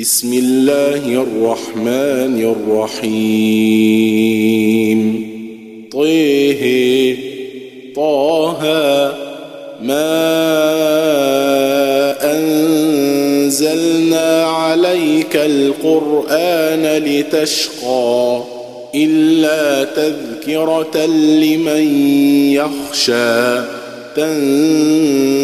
بسم الله الرحمن الرحيم. طه طه ما أنزلنا عليك القرآن لتشقى إلا تذكرة لمن يخشى تنزيلا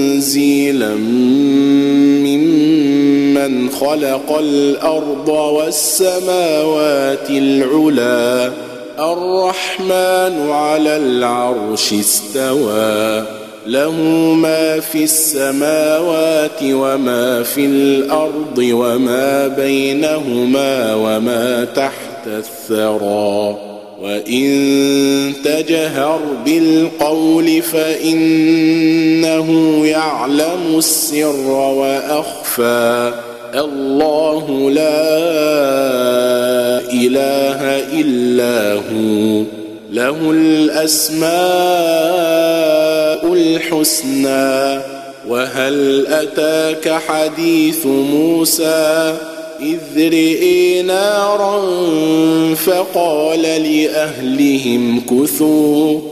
من خلق الأرض والسماوات العلى الرحمن على العرش استوى. له ما في السماوات وما في الأرض وما بينهما وما تحت الثرى. وإن تجهر بالقول فإنه يعلم السر وأخفى. الله لا إله إلا هو. له الأسماء الحسنى وهل أتاك حديث موسى؟ إذ رئي نارا فقال لأهلهم كثوا.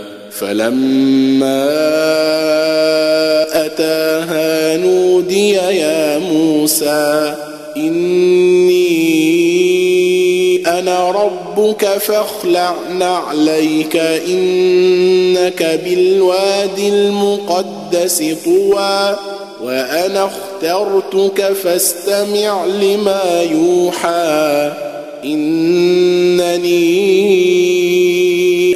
فلما أتاها نودي يا موسى إني أنا ربك فاخلع نعليك إنك بالوادي المقدس طوى وأنا اخترتك فاستمع لما يوحى إنني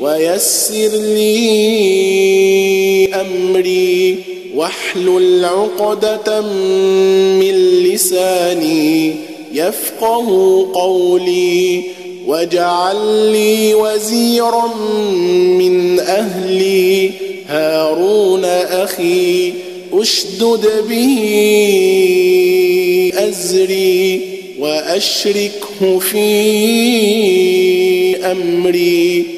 ويسر لي أمري. واحلل عقدة من لساني يفقه قولي. واجعل لي وزيرا من أهلي. هارون أخي أشدد به أزري. وأشركه في أمري.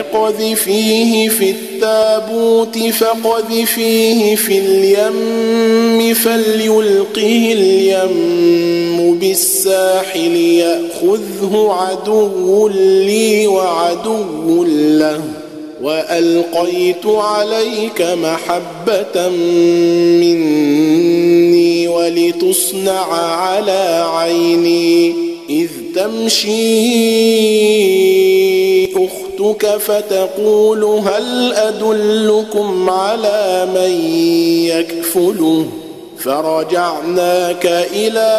اقذفيه في التابوت فقذفيه في اليم فليلقه اليم بالساحل يأخذه عدو لي وعدو له. وألقيت عليك محبة مني ولتصنع على عيني إذ تمشي أختك فتقول هل أدلكم على من يكفله؟ فرجعناك إلى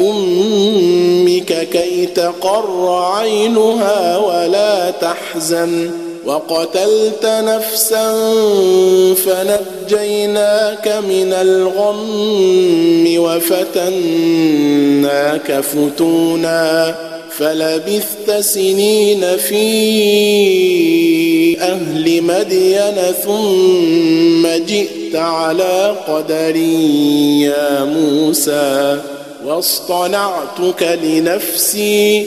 أمك كي تقر عينها ولا تحزن. وقتلت نفسا فنجيناك من الغم وفتناك فتونا. فلبثت سنين في أهل مدين ثم جئت على قدر يا موسى واصطنعتك لنفسي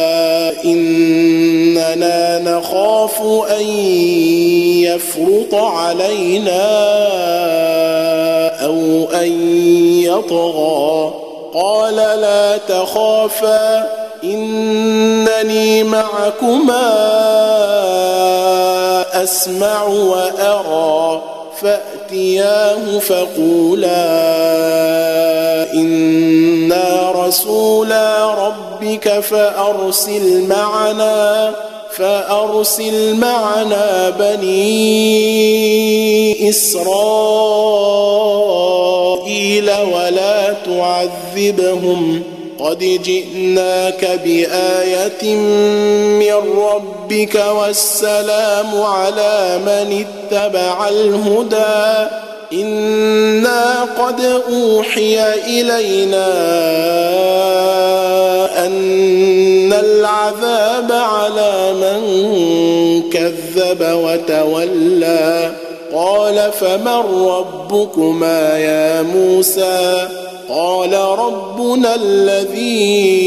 اننا نخاف أن يفرط علينا أو أن يطغى. قال لا تخافا إنني معكما أسمع وأرى. فأتياه فقولا إنا رسولا ربك فأرسل معنا. فأرسل معنا بني إسرائيل ولا تعذبهم قد جئناك بآية من ربك والسلام على من اتبع الهدى أنا قد اوحي الينا ان العذاب على من كذب وتولى قال فمن ربكما يا موسى قال ربنا الذي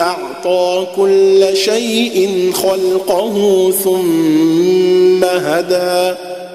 اعطى كل شيء خلقه ثم هدى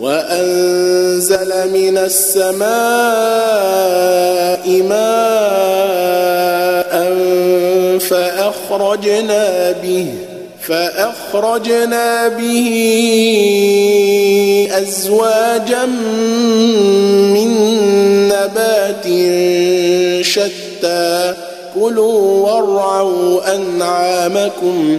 وأنزل من السماء ماء فأخرجنا به فأخرجنا به أزواجا من نبات شتى كلوا وارعوا أنعامكم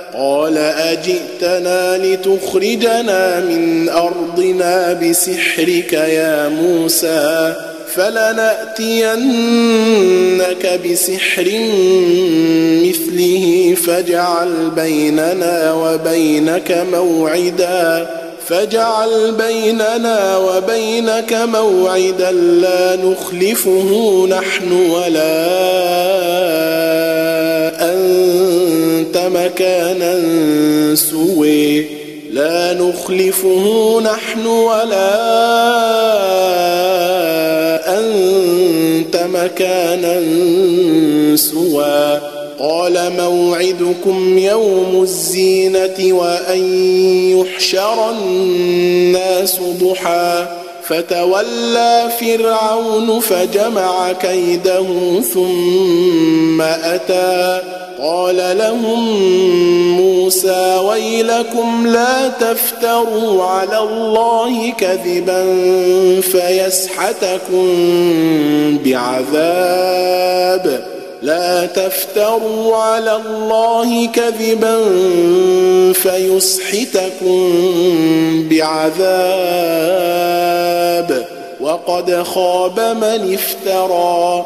قال أجئتنا لتخرجنا من أرضنا بسحرك يا موسى فلنأتينك بسحر مثله فاجعل بيننا وبينك موعدا فاجعل بيننا وبينك موعدا لا نخلفه نحن ولا انت مكانا سوي لا نخلفه نحن ولا أنت مكانا سوى. قال موعدكم يوم الزينة وأن يحشر الناس ضحى. فتولى فرعون فجمع كيده ثم أتى. قال لهم موسى ويلكم لا تفتروا على الله كذبا فيسحتكم بعذاب. لا تفتروا على الله كذبا فيسحتكم بعذاب. وقد خاب من افترى.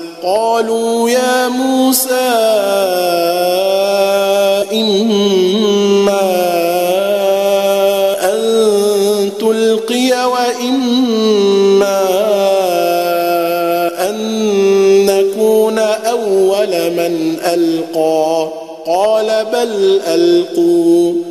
قالوا يا موسى إما أن تلقي وإما أن نكون أول من ألقى. قال بل ألقوا.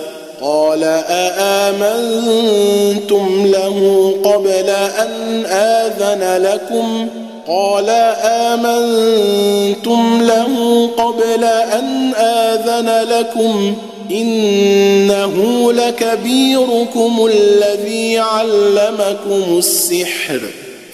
قال أآمنتم له قبل أن آذن لكم؟ قال آمنتم له قبل أن آذن لكم. إنه لكبيركم الذي علمكم السحر.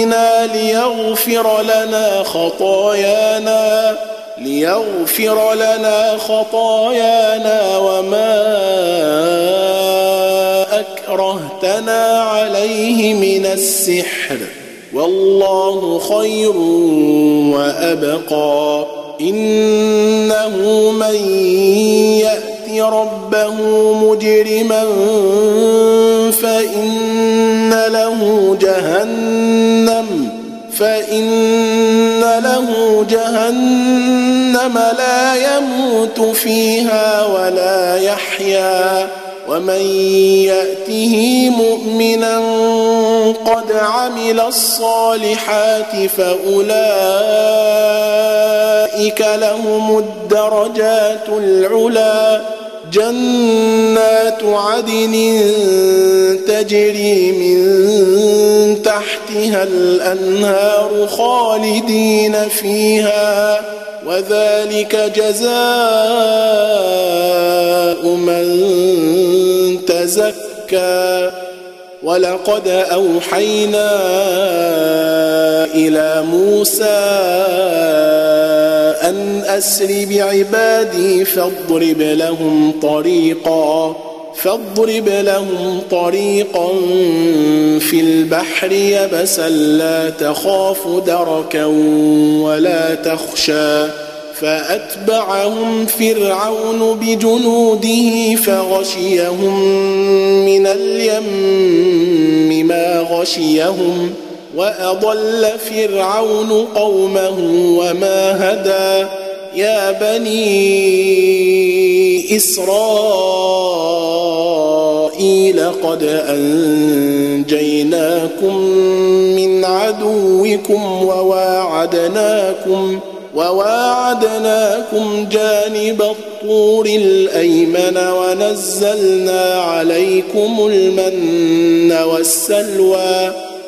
بربنا ليغفر لنا خطايانا ليغفر لنا خطايانا وما أكرهتنا عليه من السحر. والله خير وأبقى. إنه من يأت ربه مجرما فإن جهنم لا يموت فيها ولا يحيا ومن يأته مؤمنا قد عمل الصالحات فأولئك لهم الدرجات العلى جنات عدن تجري من تحتها الأنهار خالدين فيها وذلك جزاء من تزكى. ولقد أوحينا إلى موسى أن أسر بعبادي فاضرب لهم طريقا. فاضرب لهم طريقا في البحر يبسا لا تخاف دركا ولا تخشى فأتبعهم فرعون بجنوده فغشيهم من اليم ما غشيهم وأضل فرعون قومه وما هدى يا بني إسرائيل قد أنجيناكم من عدوكم وواعدناكم وواعدناكم جانب الطور الأيمن ونزلنا عليكم المن والسلوى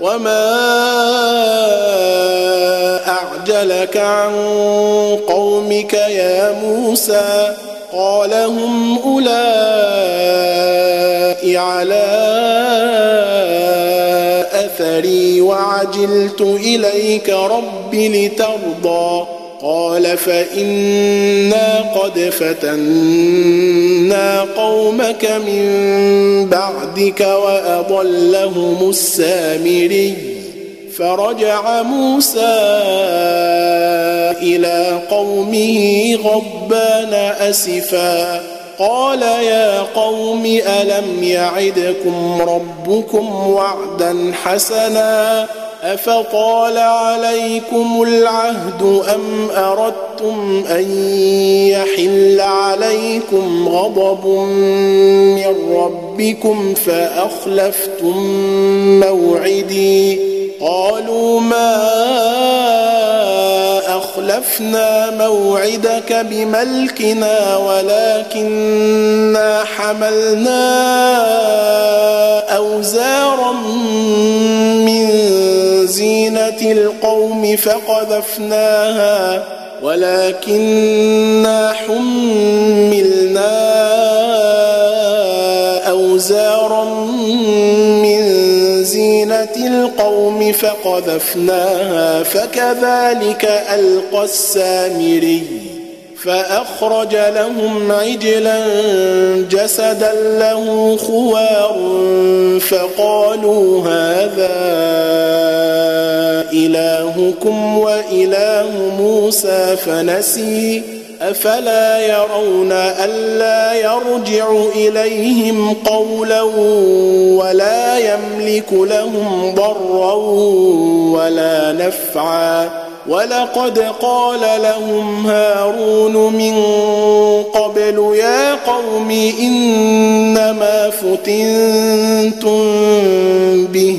وما اعجلك عن قومك يا موسى قال هم اولئك على اثري وعجلت اليك رب لترضى قال فإنا قد فتنا قومك من بعدك وأضلهم السامري. فرجع موسى إلى قومه غضبان أسفا. قال يا قوم ألم يعدكم ربكم وعدا حسنا؟ أفطال عليكم العهد أم أردتم أن يحل عليكم غضب من ربكم فأخلفتم موعدي؟ قالوا ما أخلفنا موعدك بملكنا ولكننا حملنا أوزارا من زينة القوم فقذفناها ولكننا حملنا أوزارا من زينة القوم فقذفناها فكذلك ألقى السامري فأخرج لهم عجلا جسدا له خوار فقالوا هذا إلهكم وإله موسى فنسي. أفلا يرون ألا يرجع إليهم قولا ولا يملك لهم ضرا ولا نفعا. ولقد قال لهم هارون من قبل يا قوم إنما فتنتم به.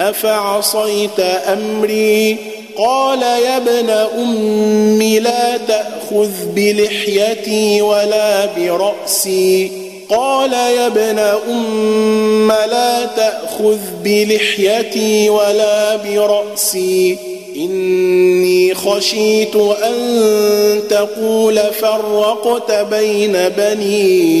أفعصيت أمري؟ قال يا ابن أم لا تأخذ بلحيتي ولا برأسي. قال يا ابن أم لا تأخذ بلحيتي ولا برأسي. إني خشيت أن تقول فرقت بين بني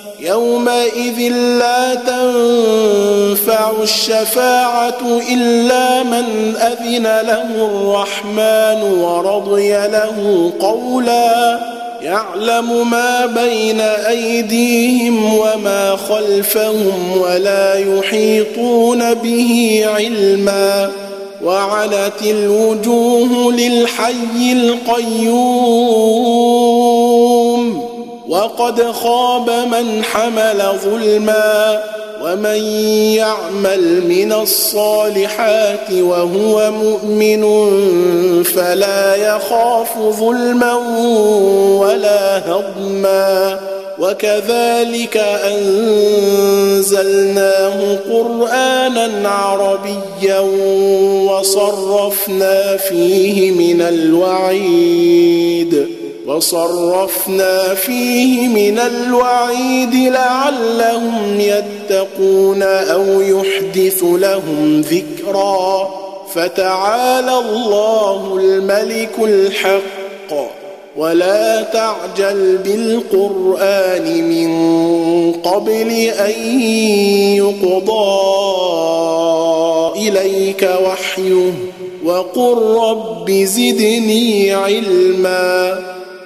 يومئذ لا تنفع الشفاعة إلا من أذن له الرحمن ورضي له قولا يعلم ما بين أيديهم وما خلفهم ولا يحيطون به علما وعنت الوجوه للحي القيوم. وقد خاب من حمل ظلما ومن يعمل من الصالحات وهو مؤمن فلا يخاف ظلما ولا هضما وكذلك أنزلناه قرآنا عربيا وصرفنا فيه من الوعيد وصرفنا فيه من الوعيد لعلهم يتقون أو يحدث لهم ذكرا. فتعالى الله الملك الحق. ولا تعجل بالقرآن من قبل أن يقضى إليك وحيه. وقل رب زدني علما.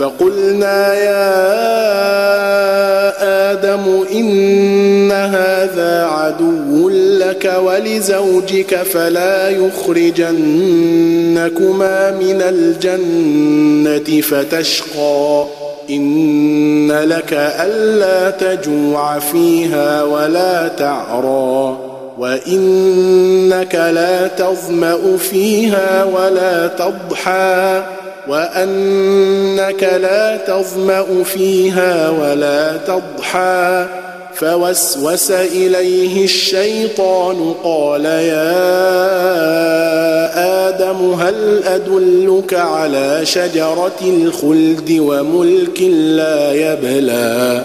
فقلنا يا آدم إن هذا عدو لك ولزوجك فلا يخرجنكما من الجنة فتشقى. إن لك ألا تجوع فيها ولا تعرى. وإنك لا تظمأ فيها ولا تضحى وأنك لا تظمأ فيها ولا تضحى. فوسوس إليه الشيطان قال يا آدم هل أدلك على شجرة الخلد وملك لا يبلى؟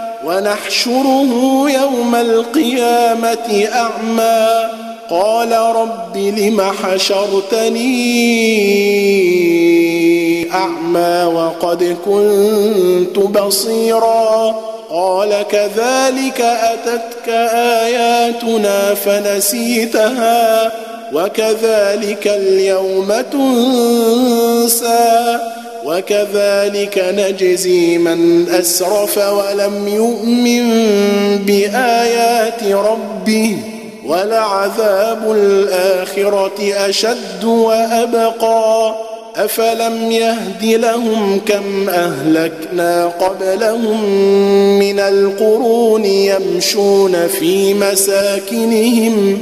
ونحشره يوم القيامة أعمى. قال رب لم حشرتني أعمى وقد كنت بصيرا. قال كذلك أتتك آياتنا فنسيتها وكذلك اليوم تنسى. وكذلك نجزي من أسرف ولم يؤمن بآيات ربه ولعذاب الآخرة أشد وأبقى أفلم يهد لهم كم أهلكنا قبلهم من القرون يمشون في مساكنهم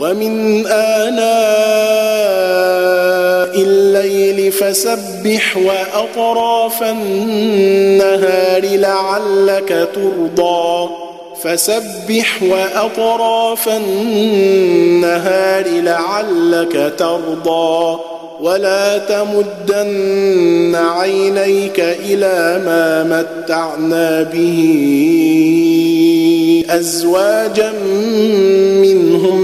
ومن آناء الليل فسبح وأطراف النهار لعلك ترضى. فسبح وأطراف النهار لعلك ترضى. ولا تمدن عينيك إلى ما متعنا به أزواجا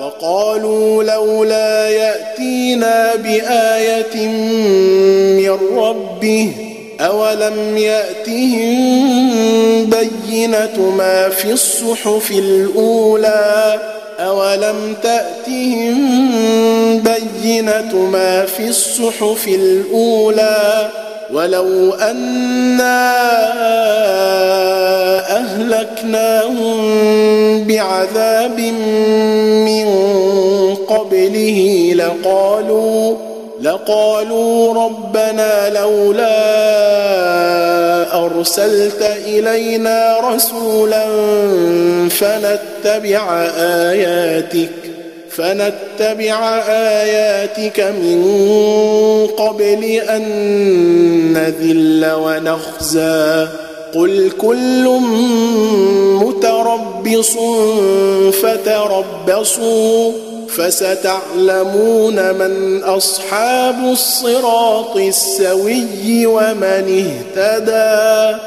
وقالوا لولا يأتينا بآية من ربه أولم يأتهم بينة ما في الصحف الأولى أولم تأتهم بينة ما في الصحف الأولى ولو أنا أهلكناهم بعذاب من قبله لقالوا لقالوا ربنا لولا أرسلت إلينا رسولا فنتبع آياتك. فنتبع آياتك من قبل أن نذل ونخزى. قل كل متربص فتربصوا فستعلمون من أصحاب الصراط السوي ومن اهتدى.